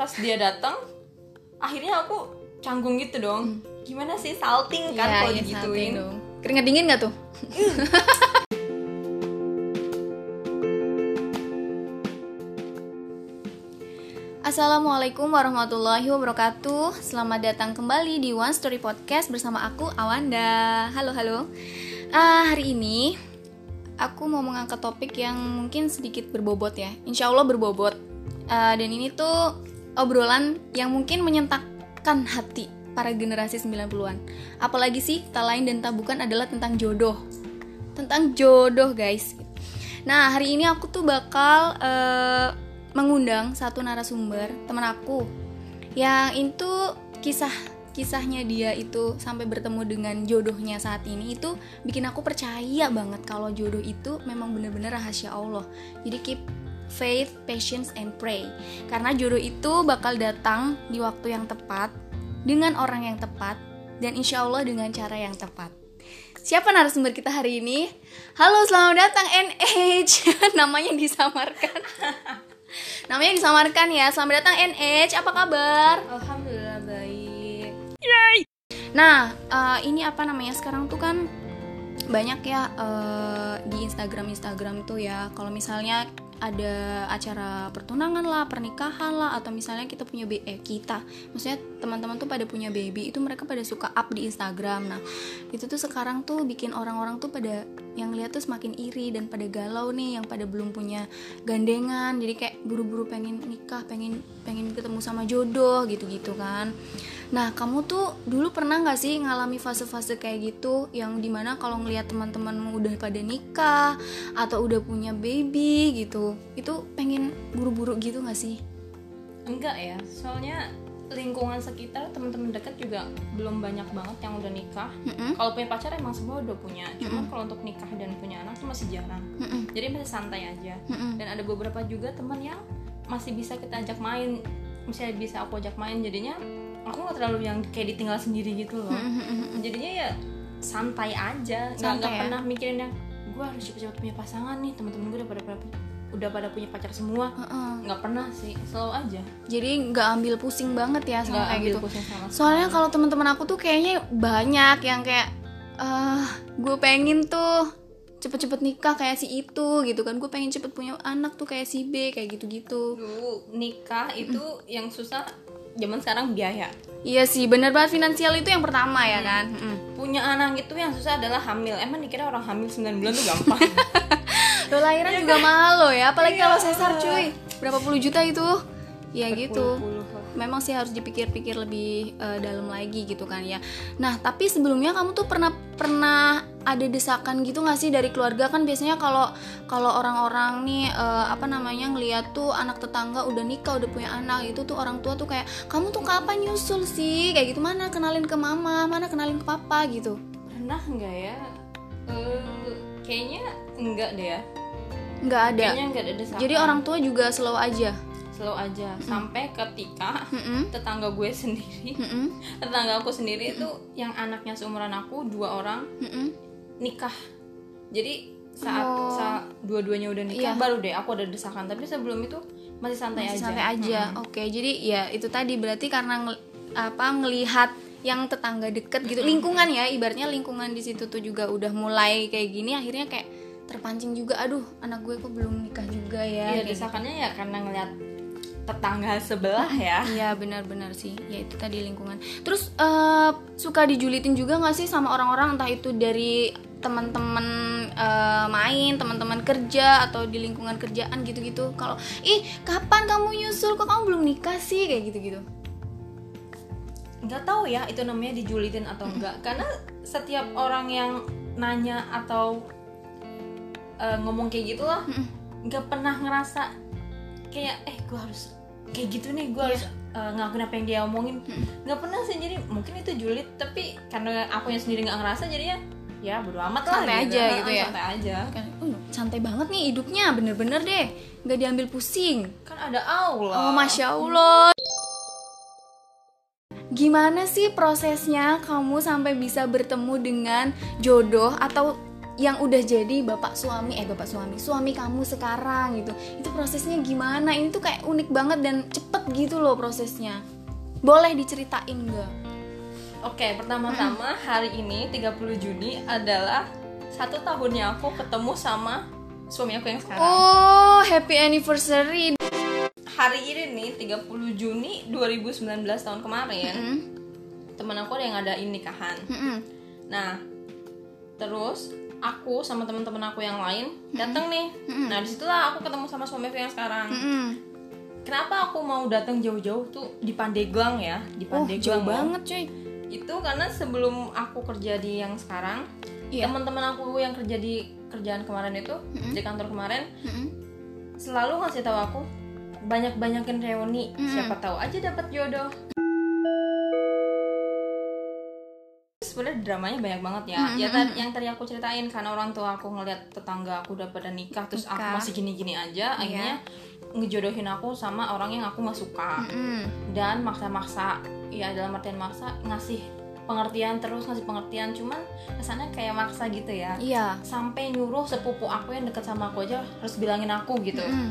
pas dia datang akhirnya aku canggung gitu dong. Gimana sih salting kan Iya, kalau iya, digituin. Keringat dingin gak tuh? Assalamualaikum warahmatullahi wabarakatuh. Selamat datang kembali di One Story Podcast bersama aku Awanda. Halo halo. Ah, Hari ini aku mau mengangkat topik yang mungkin sedikit berbobot ya. Insya Allah berbobot. Ah, Dan ini tuh obrolan yang mungkin menyentakkan hati para generasi 90-an Apalagi sih, tak lain dan tak bukan adalah tentang jodoh. Tentang jodoh guys. Nah hari ini aku tuh bakal eh, mengundang satu narasumber teman aku. Yang itu kisah kisahnya dia itu sampai bertemu dengan jodohnya saat ini itu bikin aku percaya banget kalau jodoh itu memang bener-bener rahasia Allah. Jadi keep faith, patience, and pray. Karena jodoh itu bakal datang di waktu yang tepat dengan orang yang tepat dan insya Allah dengan cara yang tepat. Siapa narasumber kita hari ini? Halo, selamat datang NH. Namanya disamarkan. Namanya disamarkan ya. Selamat datang NH. Apa kabar? alhamdulillah baik Nah, eh, ini apa namanya sekarang tuh kan banyak ya eh, di Instagram Instagram tuh ya. Kalau misalnya ada acara pertunangan lah, pernikahan lah, atau misalnya kita punya eh, kita, maksudnya teman-teman tuh pada punya baby, itu mereka pada suka up di Instagram. Nah, itu tuh sekarang tuh bikin orang-orang tuh pada yang lihat tuh semakin iri dan pada galau nih, yang pada belum punya gandengan, jadi kayak buru-buru pengen nikah, pengen pengen ketemu sama jodoh gitu-gitu kan. Nah, kamu tuh dulu pernah nggak sih ngalami fase-fase kayak gitu yang di mana kalau ngelihat teman-temanmu udah pada nikah atau udah punya baby gitu, itu pengen buru-buru gitu nggak sih? enggak ya soalnya lingkungan sekitar teman-teman dekat juga belum banyak banget yang udah nikah Mm-mm. kalau punya pacar emang semua udah punya cuman kalau untuk nikah dan punya anak tuh masih jarang Mm-mm. jadi masih santai aja Mm-mm. dan ada beberapa juga teman yang masih bisa kita ajak main misalnya bisa aku ajak main jadinya aku nggak terlalu yang kayak ditinggal sendiri gitu loh. Mm-mm. jadinya ya santai aja. Nggak ya? pernah mikirin yang gue harus cepet-cepet punya pasangan nih teman-teman gue udah pada, pada udah pada punya pacar semua. Nggak pernah sih selalu aja. Jadi nggak ambil pusing banget ya sama nggak kayak ambil gitu. pusing sama Soalnya kalau teman-teman aku tuh kayaknya banyak yang kayak eh gue pengen tuh cepet-cepet nikah kayak si itu gitu kan. Gue pengen cepet punya anak tuh kayak si B kayak gitu-gitu. Nikah itu yang susah zaman sekarang biaya. Iya sih bener banget finansial itu yang pertama ya kan? Mm. punya anak itu yang susah adalah hamil. Emang dikira orang hamil 9 bulan tuh gampang? Lo lahiran juga mahal loh ya apalagi kalau sesar cuy. Berapa puluh juta itu? Ya gitu. Lah. Memang sih harus dipikir-pikir lebih eh, dalam lagi gitu kan ya. Nah tapi sebelumnya kamu tuh pernah pernah ada desakan gitu nggak sih dari keluarga kan biasanya kalau kalau orang-orang nih eh, apa namanya ngeliat tuh anak tetangga udah nikah udah punya anak itu tuh orang tua tuh kayak kamu tuh kapan nyusul sih kayak gitu mana kenalin ke mama mana kenalin ke papa gitu. pernah nggak ya Eh, kayaknya enggak deh ya nggak ada. kayaknya enggak ada desakan Jadi orang tua juga slow aja. Slow aja sampai ketika Mm-mm. tetangga gue sendiri Mm-mm. tetangga aku sendiri itu yang anaknya seumuran aku dua orang Mm-mm. nikah jadi saat Oh. saat dua-duanya udah nikah Iya. baru deh aku ada desakan tapi sebelum itu masih santai Masih aja santai aja. Oke, jadi ya itu tadi berarti karena ngel- apa ngelihat yang tetangga deket gitu, lingkungan ya, ibaratnya lingkungan di situ tuh juga udah mulai kayak gini, akhirnya kayak terpancing juga, aduh anak gue kok belum nikah juga ya. Iya gitu. desakannya ya karena ngeliat tetangga sebelah ya. Iya benar-benar sih, ya itu tadi lingkungan. Terus eh, suka dijulitin juga nggak sih sama orang-orang? Entah itu dari teman-teman eh, main, teman-teman kerja atau di lingkungan kerjaan gitu-gitu. Kalau ih kapan kamu nyusul? Kok kamu belum nikah sih? Kayak gitu-gitu. nggak tahu ya itu namanya dijulitin atau enggak karena setiap orang yang nanya atau eh, ngomong kayak gitulah nggak pernah ngerasa kayak eh gue harus kayak gitu nih gue harus eh, ngelakuin apa yang dia omongin. Nggak pernah sih jadi mungkin itu julid tapi karena aku yang sendiri nggak ngerasa jadinya ya bodo amat lah Santai gitu. aja Nah, gitu ya. santai aja. Kan, "Uh, santai banget nih hidupnya bener-bener deh. Nggak diambil pusing. Kan ada Allah. Oh masya allah. Gimana sih prosesnya kamu sampai bisa bertemu dengan jodoh atau yang udah jadi bapak suami eh bapak suami suami kamu sekarang gitu. Itu prosesnya gimana? Ini tuh kayak unik banget dan cepet gitu loh prosesnya. Boleh diceritain nggak? Oke, pertama-tama hari ini 30 Juni adalah satu tahunnya aku ketemu sama suami aku yang sekarang. oh happy anniversary. Hari ini nih 30 Juni 2019 tahun kemarin, Mm, temen aku ada yang ngadain nikahan. mm, mm. Nah, terus aku sama teman-teman aku yang lain datang nih. Nah, di situlah aku ketemu sama suami aku yang sekarang. Mm, mm. Kenapa aku mau datang jauh-jauh tuh di Pandeglang ya? Di oh Pandeglang. jauh loh. banget cuy Itu karena sebelum aku kerja di yang sekarang, Iya. teman-teman aku yang kerja di kerjaan kemarin itu di kantor kemarin Mm, mm. selalu ngasih tahu aku banyak-banyakin reuni siapa tahu aja dapat jodoh sebenarnya dramanya banyak banget ya. Ya tadi yang tadi aku ceritain karena orang tua aku ngeliat tetangga aku udah pada nikah terus aku masih gini-gini aja akhirnya ngejodohin aku sama orang yang aku nggak suka. Mm. dan maksa-maksa ya dalam artian maksa ngasih pengertian terus ngasih pengertian. Cuman kesannya kayak maksa gitu ya. Iya. Sampai nyuruh sepupu aku yang deket sama aku aja harus bilangin aku gitu. Mm.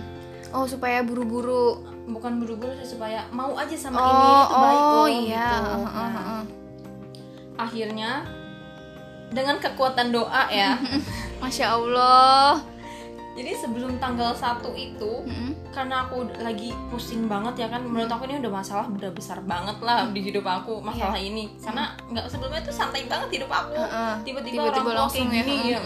oh supaya buru-buru. Bukan buru-buru sih supaya mau aja sama oh ini itu baik oh loh iya. gitu. Heeh, Nah, heeh. Akhirnya dengan kekuatan doa ya. Masya allah. Jadi sebelum tanggal 1 itu Mm. karena aku lagi pusing banget ya kan menurut aku ini udah masalah udah besar banget lah di hidup aku masalah ini. Karena nggak sebelumnya tuh santai banget hidup aku. Tiba-tiba Tiba-tiba orang langsung kayak ya, gini ya.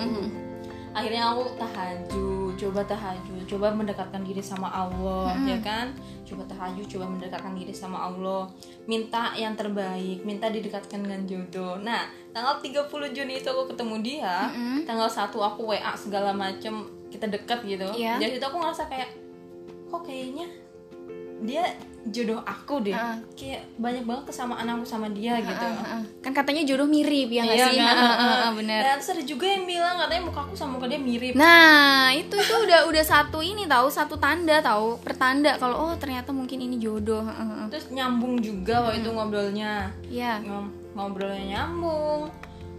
Akhirnya aku tahajud coba tahajud coba mendekatkan diri sama Allah ya kan? Coba tahajud coba mendekatkan diri sama Allah. Minta yang terbaik minta didekatkan dengan jodoh. Nah tanggal 30 Juni itu aku ketemu dia. Mm-mm. tanggal 1 aku WA segala macem kita deket gitu. Iya. dari situ aku ngerasa kayak kok kayaknya dia jodoh aku deh Heeh. kayak banyak banget kesamaan aku sama dia gitu Heeh. kan katanya jodoh mirip ya nggak Iya sih kan? Heeh, heeh, bener Dan terus ada juga yang bilang katanya muka aku sama muka dia mirip. Nah, itu itu udah udah satu ini tahu, satu tanda tahu, pertanda kalau oh ternyata mungkin ini jodoh. Heeh, heeh. Terus nyambung juga waktu itu ngobrolnya. Iya. Ngom- ngobrolnya nyambung.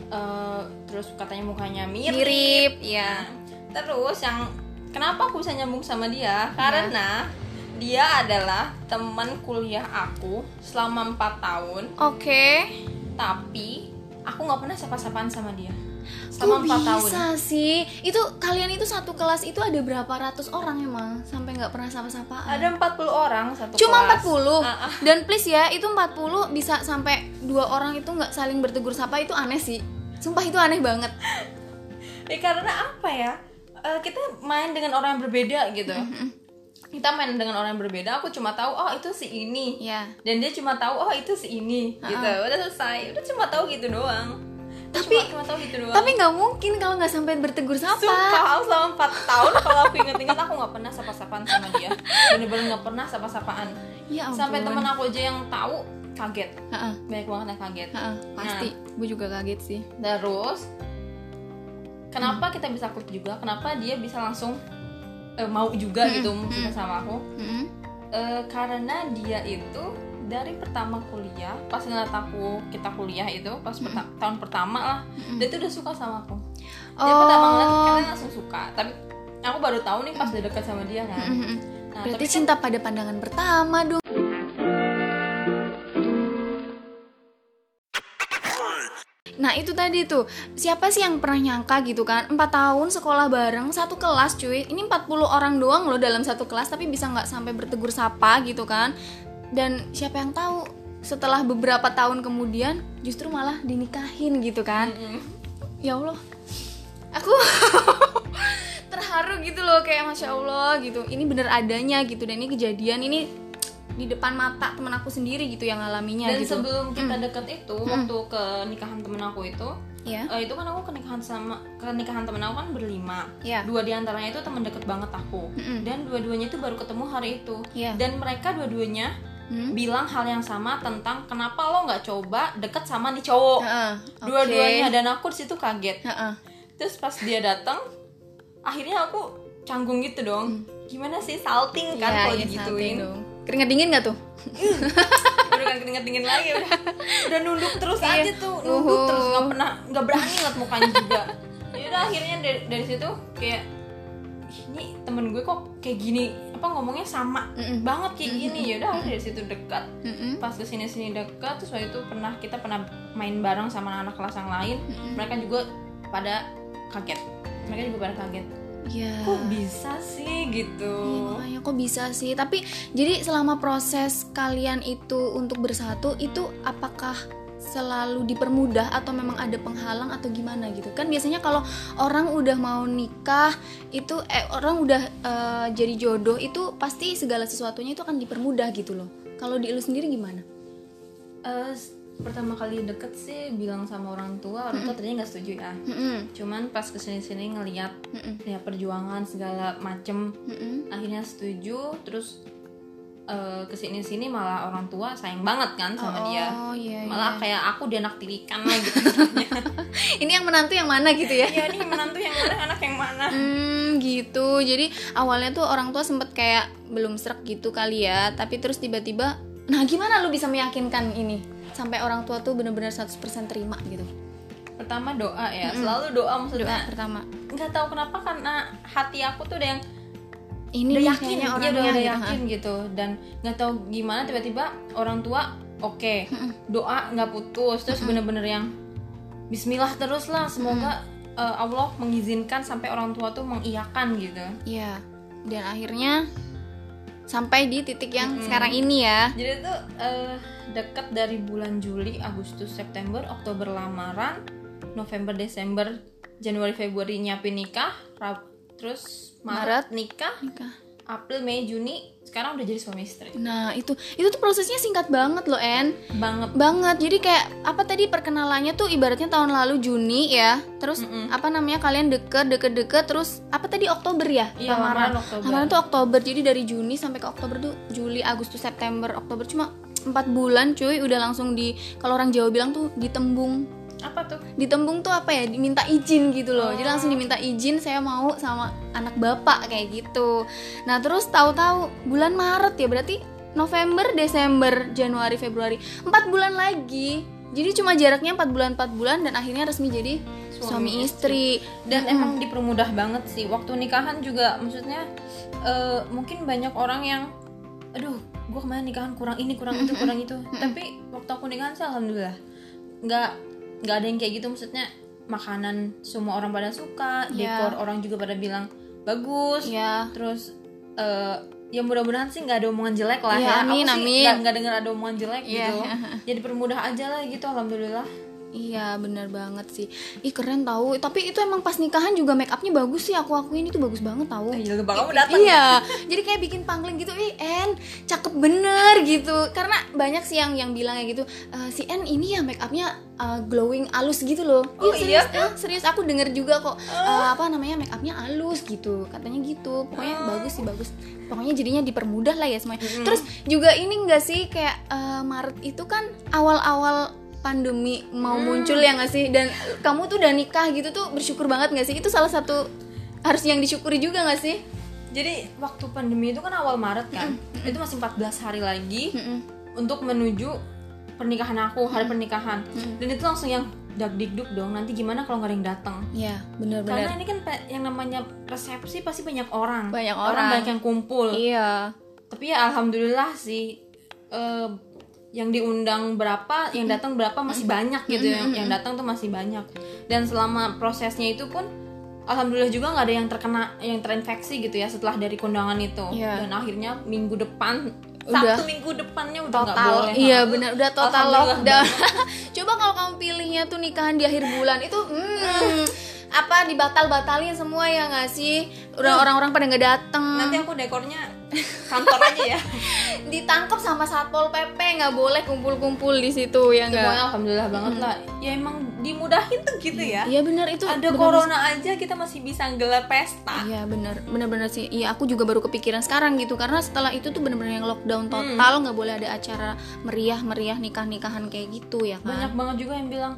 Eh, terus katanya mukanya mirip. Mirip, iya. Nah, terus yang kenapa aku bisa nyambung sama dia? Karena dia adalah teman kuliah aku selama 4 tahun, Oke. tapi aku nggak pernah sapa-sapaan sama dia. Kok Selama 4 tahun. bisa sih? Itu kalian itu satu kelas itu ada berapa ratus orang emang sampai nggak pernah sapa-sapaan? Ada 40 orang satu Cuma kelas. 40. Ah, ah. Dan please ya, itu 40 bisa sampai dua orang itu nggak saling bertegur sapa itu aneh sih. Sumpah itu aneh banget. Ya karena apa ya? Eh, kita main dengan orang yang berbeda gitu. Kita main dengan orang yang berbeda. Aku cuma tahu oh itu si ini. Iya. Dan dia cuma tahu oh itu si ini gitu. Udah selesai. Udah cuma tahu gitu doang. Tapi- cuma, cuma tahu gitu doang. Tapi nggak mungkin kalau nggak sampai bertegur sapa. Sumpah, aku selama 4 tahun kalau aku inget-inget aku nggak pernah sapa-sapaan sama dia. Bener-bener nggak pernah sapa-sapaan. Ya ampun. Sampai teman aku aja yang tahu kaget. Heeh, Banyak banget yang kaget. heeh, pasti. Gue juga kaget sih. Terus kenapa kita bisa klop juga? Kenapa dia bisa langsung eh, mau juga gitu suka sama aku? Mm-mm. Eh, karena dia itu dari pertama kuliah, pas ngeliat aku kita kuliah itu pas perta- tahun pertama lah, dia tuh udah suka sama aku. Dia Oh. pertama ngeliat karena langsung suka. Tapi aku baru tahu nih pas udah dekat sama dia kan. Mm-mm. Nah, Berarti kan- cinta pada pandangan pertama dong. Nah itu tadi tuh. Siapa sih yang pernah nyangka gitu kan? 4 tahun sekolah bareng Satu kelas cuy. Ini 40 orang doang loh dalam satu kelas Tapi bisa nggak sampai bertegur sapa gitu kan? Dan siapa yang tahu Setelah beberapa tahun kemudian Justru malah dinikahin gitu kan? Mm-mm. Ya Allah. Aku terharu gitu loh Kayak Masya Allah gitu. Ini bener adanya gitu Dan ini kejadian. Ini di depan mata temen aku sendiri gitu yang ngalaminya Dan gitu sebelum kita deket itu, waktu ke nikahan temen aku itu, ya eh, itu kan aku ke nikahan sama ke nikahan temen aku kan berlima. ya dua di antaranya itu teman deket banget aku Mm-mm. dan dua-duanya itu baru ketemu hari itu Iya. dan mereka dua-duanya Hmm? bilang hal yang sama tentang kenapa lo nggak coba deket sama nih cowok Heeh, oke. dua-duanya dan aku di situ kaget Heeh. terus pas dia datang akhirnya aku canggung gitu dong gimana sih salting kan Iya, kalau iya, digituin salting dong. Keringat dingin gak tuh udah kan keringet dingin lagi udah udah nunduk terus Iya. aja tuh nunduk Uhuh. terus nggak pernah nggak berani ngeliat mukanya juga ya udah akhirnya dari, dari situ kayak "Ih, ini temen gue kok kayak gini apa ngomongnya sama Mm-mm. banget kayak gini ya udah akhirnya dari situ dekat Mm-mm. pas ke sini sini dekat terus waktu itu pernah kita pernah main bareng sama anak kelas yang lain Mm-mm. mereka juga pada kaget mereka juga pada kaget ya kok bisa sih gitu? Iya, makanya kok bisa sih? Tapi jadi selama proses kalian itu untuk bersatu itu apakah selalu dipermudah atau memang ada penghalang atau gimana gitu? Kan biasanya kalau orang udah mau nikah itu eh orang udah eh, jadi jodoh itu pasti segala sesuatunya itu akan dipermudah gitu loh. Kalau di lu sendiri gimana? S- pertama kali deket sih bilang sama orang tua orang tua tadinya nggak setuju ya. Mm-mm. cuman pas ke sini sini ngeliat Mm-mm. ya perjuangan segala macem. Mm-mm. akhirnya setuju terus eh, ke sini sini malah orang tua sayang banget kan sama dia. oh iya, iya. malah kayak aku dia anak tirikan lah gitu. Ini yang menantu yang mana gitu ya? Ya ini menantu yang mana anak yang mana? Hmm gitu. Jadi awalnya tuh orang tua sempet kayak Belum serak gitu kali ya. Tapi terus tiba-tiba Nah gimana lu bisa meyakinkan ini Sampai orang tua tuh bener-bener 100% terima gitu. Pertama doa ya selalu doa Doa maksudnya pertama. Nggak tahu kenapa karena hati aku tuh udah yang Ini udah yakin ya orangnya udah, udah gitu, yakin gitu. Dan nggak tahu gimana tiba-tiba orang tua oke doa nggak putus terus bener-bener yang Bismillah terus lah semoga eh, Allah mengizinkan sampai orang tua tuh mengiyakan gitu. Iya. Dan akhirnya Sampai di titik yang sekarang ini ya. Jadi tuh eh, deket dari bulan Juli Agustus September Oktober lamaran November Desember Januari Februari nyiapin nikah Rab- terus Maret, nikah. Nikah. April Mei Juni sekarang udah jadi suami istri. Nah itu Itu tuh prosesnya singkat banget loh En. Banget. Banget. Jadi kayak apa tadi perkenalannya tuh ibaratnya tahun lalu Juni ya. Terus apa namanya kalian deket deket deket terus apa tadi Oktober ya? Iya, lamaran Oktober. lamaran tuh Oktober. Jadi dari Juni sampai ke Oktober tuh Juli Agustus September Oktober cuma empat bulan cuy. Udah langsung di kalau orang Jawa bilang tuh ditembung apa tuh? Ditembung tuh apa ya? Diminta izin gitu loh. Jadi langsung diminta izin saya mau sama anak bapak kayak gitu. Nah terus tahu-tahu bulan Maret ya berarti November Desember Januari Februari empat bulan lagi. Jadi cuma jaraknya empat bulan empat bulan dan akhirnya resmi jadi Suami suami, istri, dan emang dipermudah banget sih. Waktu nikahan juga maksudnya eh, mungkin banyak orang yang aduh gue kemarin nikahan kurang ini kurang itu kurang itu. Tapi waktu aku nikahan sih alhamdulillah nggak nggak ada yang kayak gitu maksudnya makanan semua orang pada suka Ya. dekor orang juga pada bilang bagus ya terus eh, ya mudah-mudahan sih nggak ada omongan jelek lah Iya, ya amin, aku sih amin. nggak nggak dengar ada omongan jelek Iya. gitu jadi permudah aja lah gitu alhamdulillah Iya bener banget sih. Ih keren tahu Tapi itu emang pas nikahan juga make upnya bagus sih. Aku akuin itu bagus banget tahu Gila, kamu datang Iya Jadi kayak bikin pangling gitu Ih En cakep bener gitu. Karena banyak sih yang yang bilangnya gitu "Eh, Si En ini ya make upnya uh, glowing alus gitu loh. Oh, serius, iya? eh, serius aku denger juga kok Eh, Apa namanya make upnya alus gitu. Katanya gitu. Pokoknya bagus sih bagus. Pokoknya jadinya dipermudah lah ya semuanya. Terus juga ini enggak sih Kayak eh, Maret itu kan awal-awal pandemi mau muncul ya nggak sih dan kamu tuh udah nikah gitu tuh bersyukur banget nggak sih itu salah satu harus yang disyukuri juga nggak sih Jadi waktu pandemi itu kan awal Maret kan, itu masih 14 hari lagi Mm-mm. untuk menuju pernikahan aku, hari pernikahan. Dan itu langsung yang dak dikduk dong. Nanti gimana kalau nggak ada yang datang? ya Karena bener-bener ini kan yang namanya resepsi pasti banyak orang. Banyak orang. banyak yang kumpul. iya Tapi ya alhamdulillah sih eh, yang diundang berapa, yang datang berapa masih banyak gitu. Yang yang datang tuh masih banyak. Dan selama prosesnya itu pun alhamdulillah juga nggak ada yang terkena yang terinfeksi gitu ya setelah dari kondangan itu. Iya. Dan akhirnya minggu depan Udah. Sabtu minggu depannya udah total boleh. iya Ha. benar udah total lockdown coba kalau kamu pilihnya tuh nikahan di akhir bulan itu hmm, apa dibatal-batalin semua ya nggak sih udah orang-orang pada nggak dateng Nanti aku dekornya kantor aja ya. ditangkap sama satpol pp nggak boleh kumpul-kumpul di situ ya nggak alhamdulillah banget lah. Ya emang dimudahin tuh gitu ya. iya benar itu Ada benar corona aja kita masih bisa gelar pesta. Iya bener bener-bener sih. Iya aku juga baru kepikiran sekarang gitu karena setelah itu tuh bener-bener yang lockdown total nggak boleh ada acara meriah-meriah nikah-nikahan kayak gitu ya kan. banyak banget juga yang bilang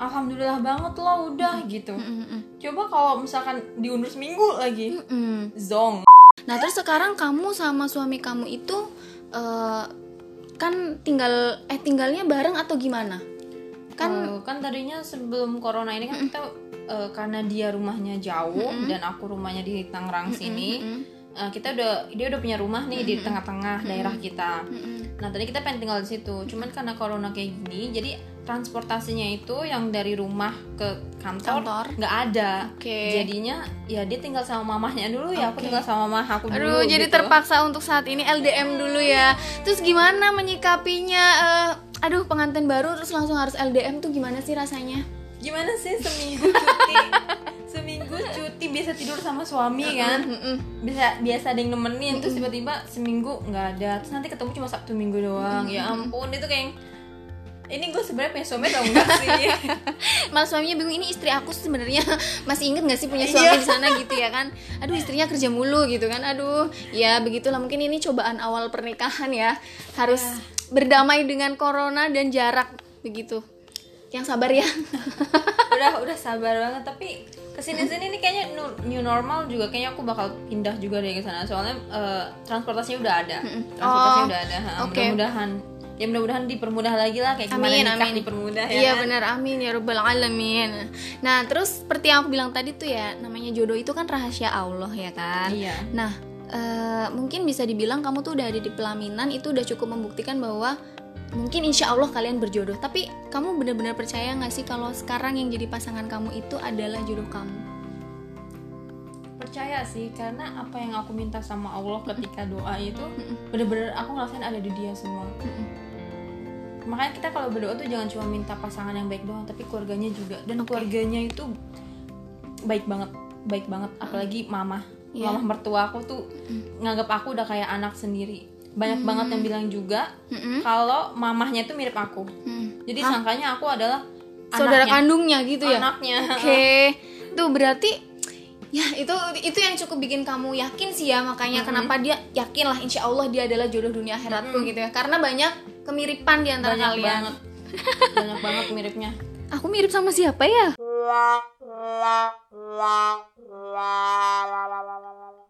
alhamdulillah banget lo udah gitu. Mm-mm. coba kalau misalkan diundur seminggu lagi Mm-mm. zong. Nah terus sekarang kamu sama suami kamu itu eh, kan tinggal eh tinggalnya bareng atau gimana? kan Eh, kan tadinya sebelum corona ini kan kita eh, karena dia rumahnya jauh dan aku rumahnya di Tangerang sini mm, eh, kita udah dia udah punya rumah nih di tengah-tengah daerah kita. Mm, nah tadi kita pengen tinggal di situ. Cuman karena corona kayak gini jadi transportasinya itu yang dari rumah ke kantor nggak ada Oke. jadinya ya dia tinggal sama mamahnya dulu ya aku tinggal sama mamah aku Aduh, dulu jadi gitu. terpaksa untuk saat ini LDM dulu ya. Terus gimana menyikapinya? eh, aduh, pengantin baru terus langsung harus LDM tuh gimana sih rasanya? gimana sih seminggu cuti seminggu cuti biasa tidur sama suami kan bisa biasa ada yang nemenin terus tiba-tiba seminggu nggak ada terus nanti ketemu cuma sabtu minggu doang ya ampun itu kayak ini gue sebenarnya pengen suami atau enggak sih Malah suaminya bingung ini istri aku sebenarnya masih inget gak sih punya suami di sana gitu ya kan? Aduh, istrinya kerja mulu gitu kan. Aduh, ya begitulah mungkin ini cobaan awal pernikahan ya. Harus berdamai dengan corona dan jarak begitu. Yang sabar ya. udah udah sabar banget tapi ke sini sini nih kayaknya new, normal juga kayaknya aku bakal pindah juga deh ke sana soalnya eh, transportasinya udah ada transportasinya Oh, udah ada oke. mudah-mudahan ya mudah-mudahan dipermudah lagi lah kayak gimana Amin, nikah amin. dipermudah ya Iya kan? benar amin ya robbal alamin. Nah terus seperti yang aku bilang tadi tuh ya namanya jodoh itu kan rahasia Allah ya kan. iya Nah eh, mungkin bisa dibilang kamu tuh udah ada di pelaminan itu udah cukup membuktikan bahwa mungkin insya Allah kalian berjodoh. Tapi kamu benar-benar percaya nggak sih kalau sekarang yang jadi pasangan kamu itu adalah jodoh kamu? percaya sih karena apa yang aku minta sama Allah ketika doa itu bener-bener aku ngerasain ada di dia semua makanya kita kalau berdoa tuh jangan cuma minta pasangan yang baik doang tapi keluarganya juga. Dan keluarganya itu baik banget baik banget. Apalagi mama. Iya. mama mertua aku tuh nganggap aku udah kayak anak sendiri. Banyak banget yang bilang juga Mm-mm. kalau mamahnya itu mirip aku. Mm. jadi sangkanya aku adalah Saudara anaknya. kandungnya gitu ya? anaknya. Oke, tuh berarti ya itu itu yang cukup bikin kamu yakin sih ya. Makanya kenapa dia yakin lah insya Allah dia adalah jodoh dunia akhiratku gitu ya. Karena banyak kemiripan di antara banyak kalian. banget. Banyak banget miripnya. Aku mirip sama siapa ya?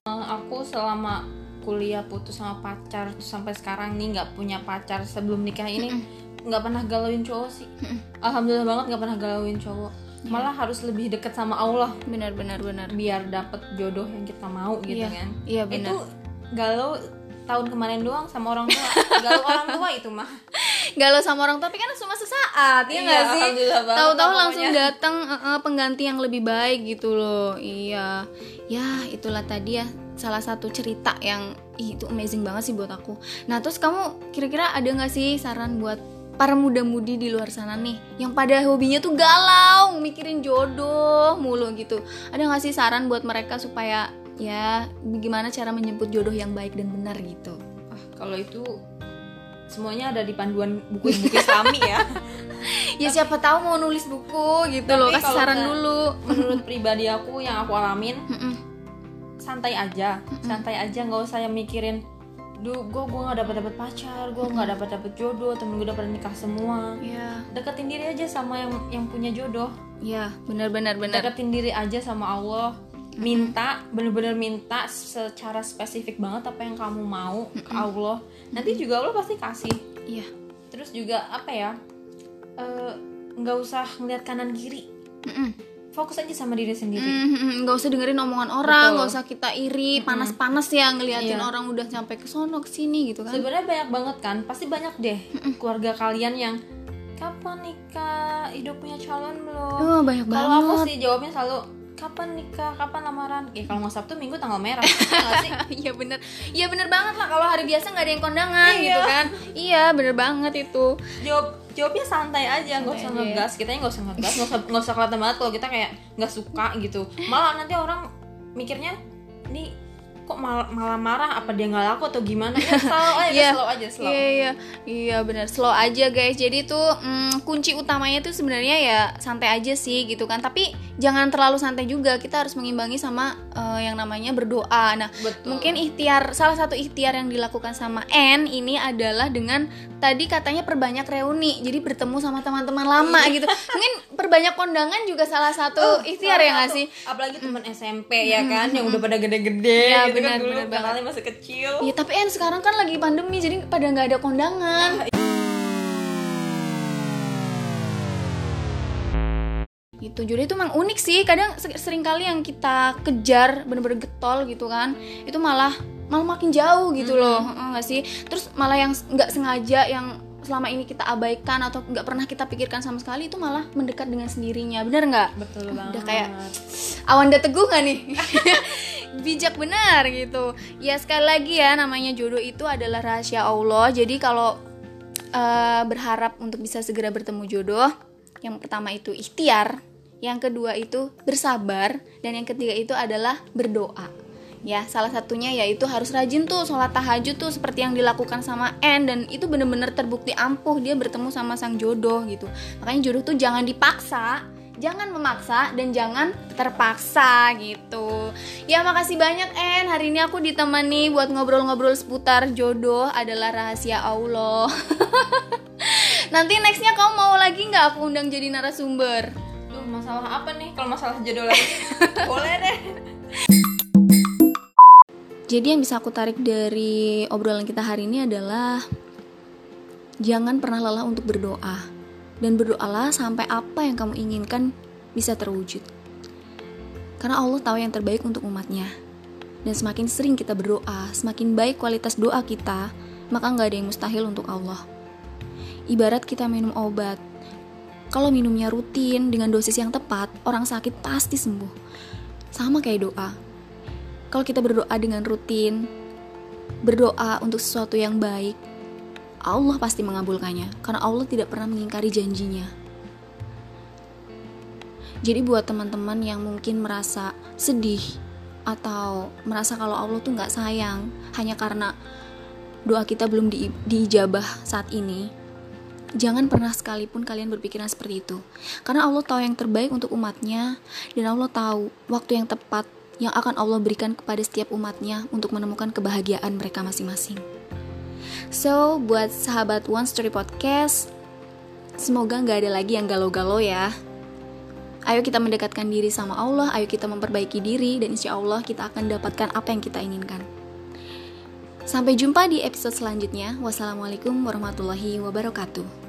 Eh, aku selama kuliah putus sama pacar sampai sekarang nih nggak punya pacar. Sebelum nikah ini nggak pernah galauin cowok sih. Alhamdulillah banget nggak pernah galauin cowok. Malah harus lebih deket sama Allah. Benar benar benar. biar dapet jodoh yang kita mau gitu Iya, kan. Iya benar. itu galau tahun kemarin doang sama orang tua galau orang tua itu mah Galau sama orang tapi kan cuma sesaat ya Iya, nggak sih? alhamdulillah banget Tahu-tahu langsung datang eh, pengganti yang lebih baik gitu loh. Iya. Ya, itulah tadi ya salah satu cerita yang ih, itu amazing banget sih buat aku. Nah, terus kamu kira-kira ada nggak sih saran buat para muda-mudi di luar sana nih yang pada hobinya tuh galau mikirin jodoh mulu gitu ada nggak sih saran buat mereka supaya ya gimana cara menjemput jodoh yang baik dan benar gitu? Ah, kalau itu semuanya ada di panduan buku-buku Islami ya. Ya siapa tahu mau nulis buku gitu loh Tapi kasih saran dulu. menurut pribadi aku yang aku alamin Mm-mm. santai aja. Santai aja nggak usah yang mikirin duh gue gue nggak dapat dapat pacar gue nggak dapat dapat jodoh temen gue udah pada nikah semua. Ya deketin diri aja sama yang yang punya jodoh. Ya benar-benar benar. Deketin diri aja sama Allah minta bener-bener minta secara spesifik banget apa yang kamu mau ke Allah. Nanti juga Allah pasti kasih. Iya. Terus juga apa ya eh, nggak usah ngeliat kanan kiri. Mm-mm. fokus aja sama diri sendiri. Mm-mm. nggak usah dengerin omongan orang nggak usah kita iri panas-panas ya ngeliatin Iya. orang udah sampai ke sono ke sini gitu kan. Sebenarnya banyak banget kan pasti banyak deh keluarga kalian yang kapan nikah? Hidup punya calon belum? Oh banyak kalau aku sih jawabnya selalu kapan nikah? Kapan lamaran? Eh kalau nggak sabtu minggu tanggal merah. Ya Iya bener, iya bener banget lah. Kalau hari biasa nggak ada yang kondangan Iya. gitu kan. Iya bener banget itu. Jawab jawabnya santai aja. Nggak usah Santai aja ya. ngegas. Kita nggak usah ngegas. Nggak usah nggak usah kelihatan banget kalau kita kayak nggak suka gitu. Malah nanti orang mikirnya ini kok mal- malah marah apa dia nggak laku atau gimana ya slow aja Iya. slow aja slow Iya iya iya bener slow aja guys. Jadi tuh mm, kunci utamanya tuh sebenarnya ya santai aja sih gitu kan. Tapi jangan terlalu santai juga. Kita harus mengimbangi sama eh, yang namanya berdoa. Nah Betul. mungkin ikhtiar salah satu ikhtiar yang dilakukan sama N ini adalah dengan tadi katanya perbanyak reuni. Jadi bertemu sama teman-teman lama gitu. Mungkin perbanyak kondangan juga salah satu ikhtiar ya nggak sih? apalagi teman SMP ya kan yang udah pada gede-gede gitu benar, kan dulu benar banget. kenalnya masih kecil Iya tapi En sekarang kan lagi pandemi jadi pada nggak ada kondangan. gitu jodoh itu emang unik sih kadang sering kali yang kita kejar bener-bener getol gitu kan itu malah malah makin jauh gitu mm -hmm. loh nggak sih terus malah yang nggak sengaja yang selama ini kita abaikan atau nggak pernah kita pikirkan sama sekali itu malah mendekat dengan sendirinya. Bener nggak? Betul banget udah kayak awan udah teguh nggak nih? Bijak benar gitu. Ya sekali lagi ya namanya jodoh itu adalah rahasia Allah. Jadi kalau uh, berharap untuk bisa segera bertemu jodoh yang pertama itu ikhtiar yang kedua itu bersabar dan yang ketiga itu adalah berdoa ya salah satunya yaitu harus rajin tuh sholat tahajud tuh seperti yang dilakukan sama N dan itu bener-bener terbukti ampuh dia bertemu sama sang jodoh gitu. Makanya jodoh tuh jangan dipaksa jangan memaksa dan jangan terpaksa gitu. Ya makasih banyak En hari ini aku ditemani buat ngobrol-ngobrol seputar jodoh adalah rahasia Allah. Nanti nextnya kamu mau lagi nggak aku undang jadi narasumber? Duh, masalah apa nih? Kalau masalah jodoh lagi boleh deh jadi yang bisa aku tarik dari obrolan kita hari ini adalah jangan pernah lelah untuk berdoa dan berdoalah sampai apa yang kamu inginkan bisa terwujud. Karena Allah tahu yang terbaik untuk umatnya. Dan semakin sering kita berdoa, semakin baik kualitas doa kita, maka nggak ada yang mustahil untuk Allah. Ibarat kita minum obat, kalau minumnya rutin dengan dosis yang tepat, orang sakit pasti sembuh. Sama kayak doa, kalau kita berdoa dengan rutin, berdoa untuk sesuatu yang baik, Allah pasti mengabulkannya karena Allah tidak pernah mengingkari janjinya. Jadi buat teman-teman yang mungkin merasa sedih atau merasa kalau Allah tuh nggak sayang hanya karena doa kita belum di, diijabah saat ini, jangan pernah sekalipun kalian berpikiran seperti itu. Karena Allah tahu yang terbaik untuk umatnya dan Allah tahu waktu yang tepat yang akan Allah berikan kepada setiap umatnya untuk menemukan kebahagiaan mereka masing-masing. So, buat sahabat One Story Podcast, semoga nggak ada lagi yang galau-galau ya. Ayo kita mendekatkan diri sama Allah, ayo kita memperbaiki diri, dan insya Allah kita akan dapatkan apa yang kita inginkan. Sampai jumpa di episode selanjutnya. Wassalamualaikum warahmatullahi wabarakatuh.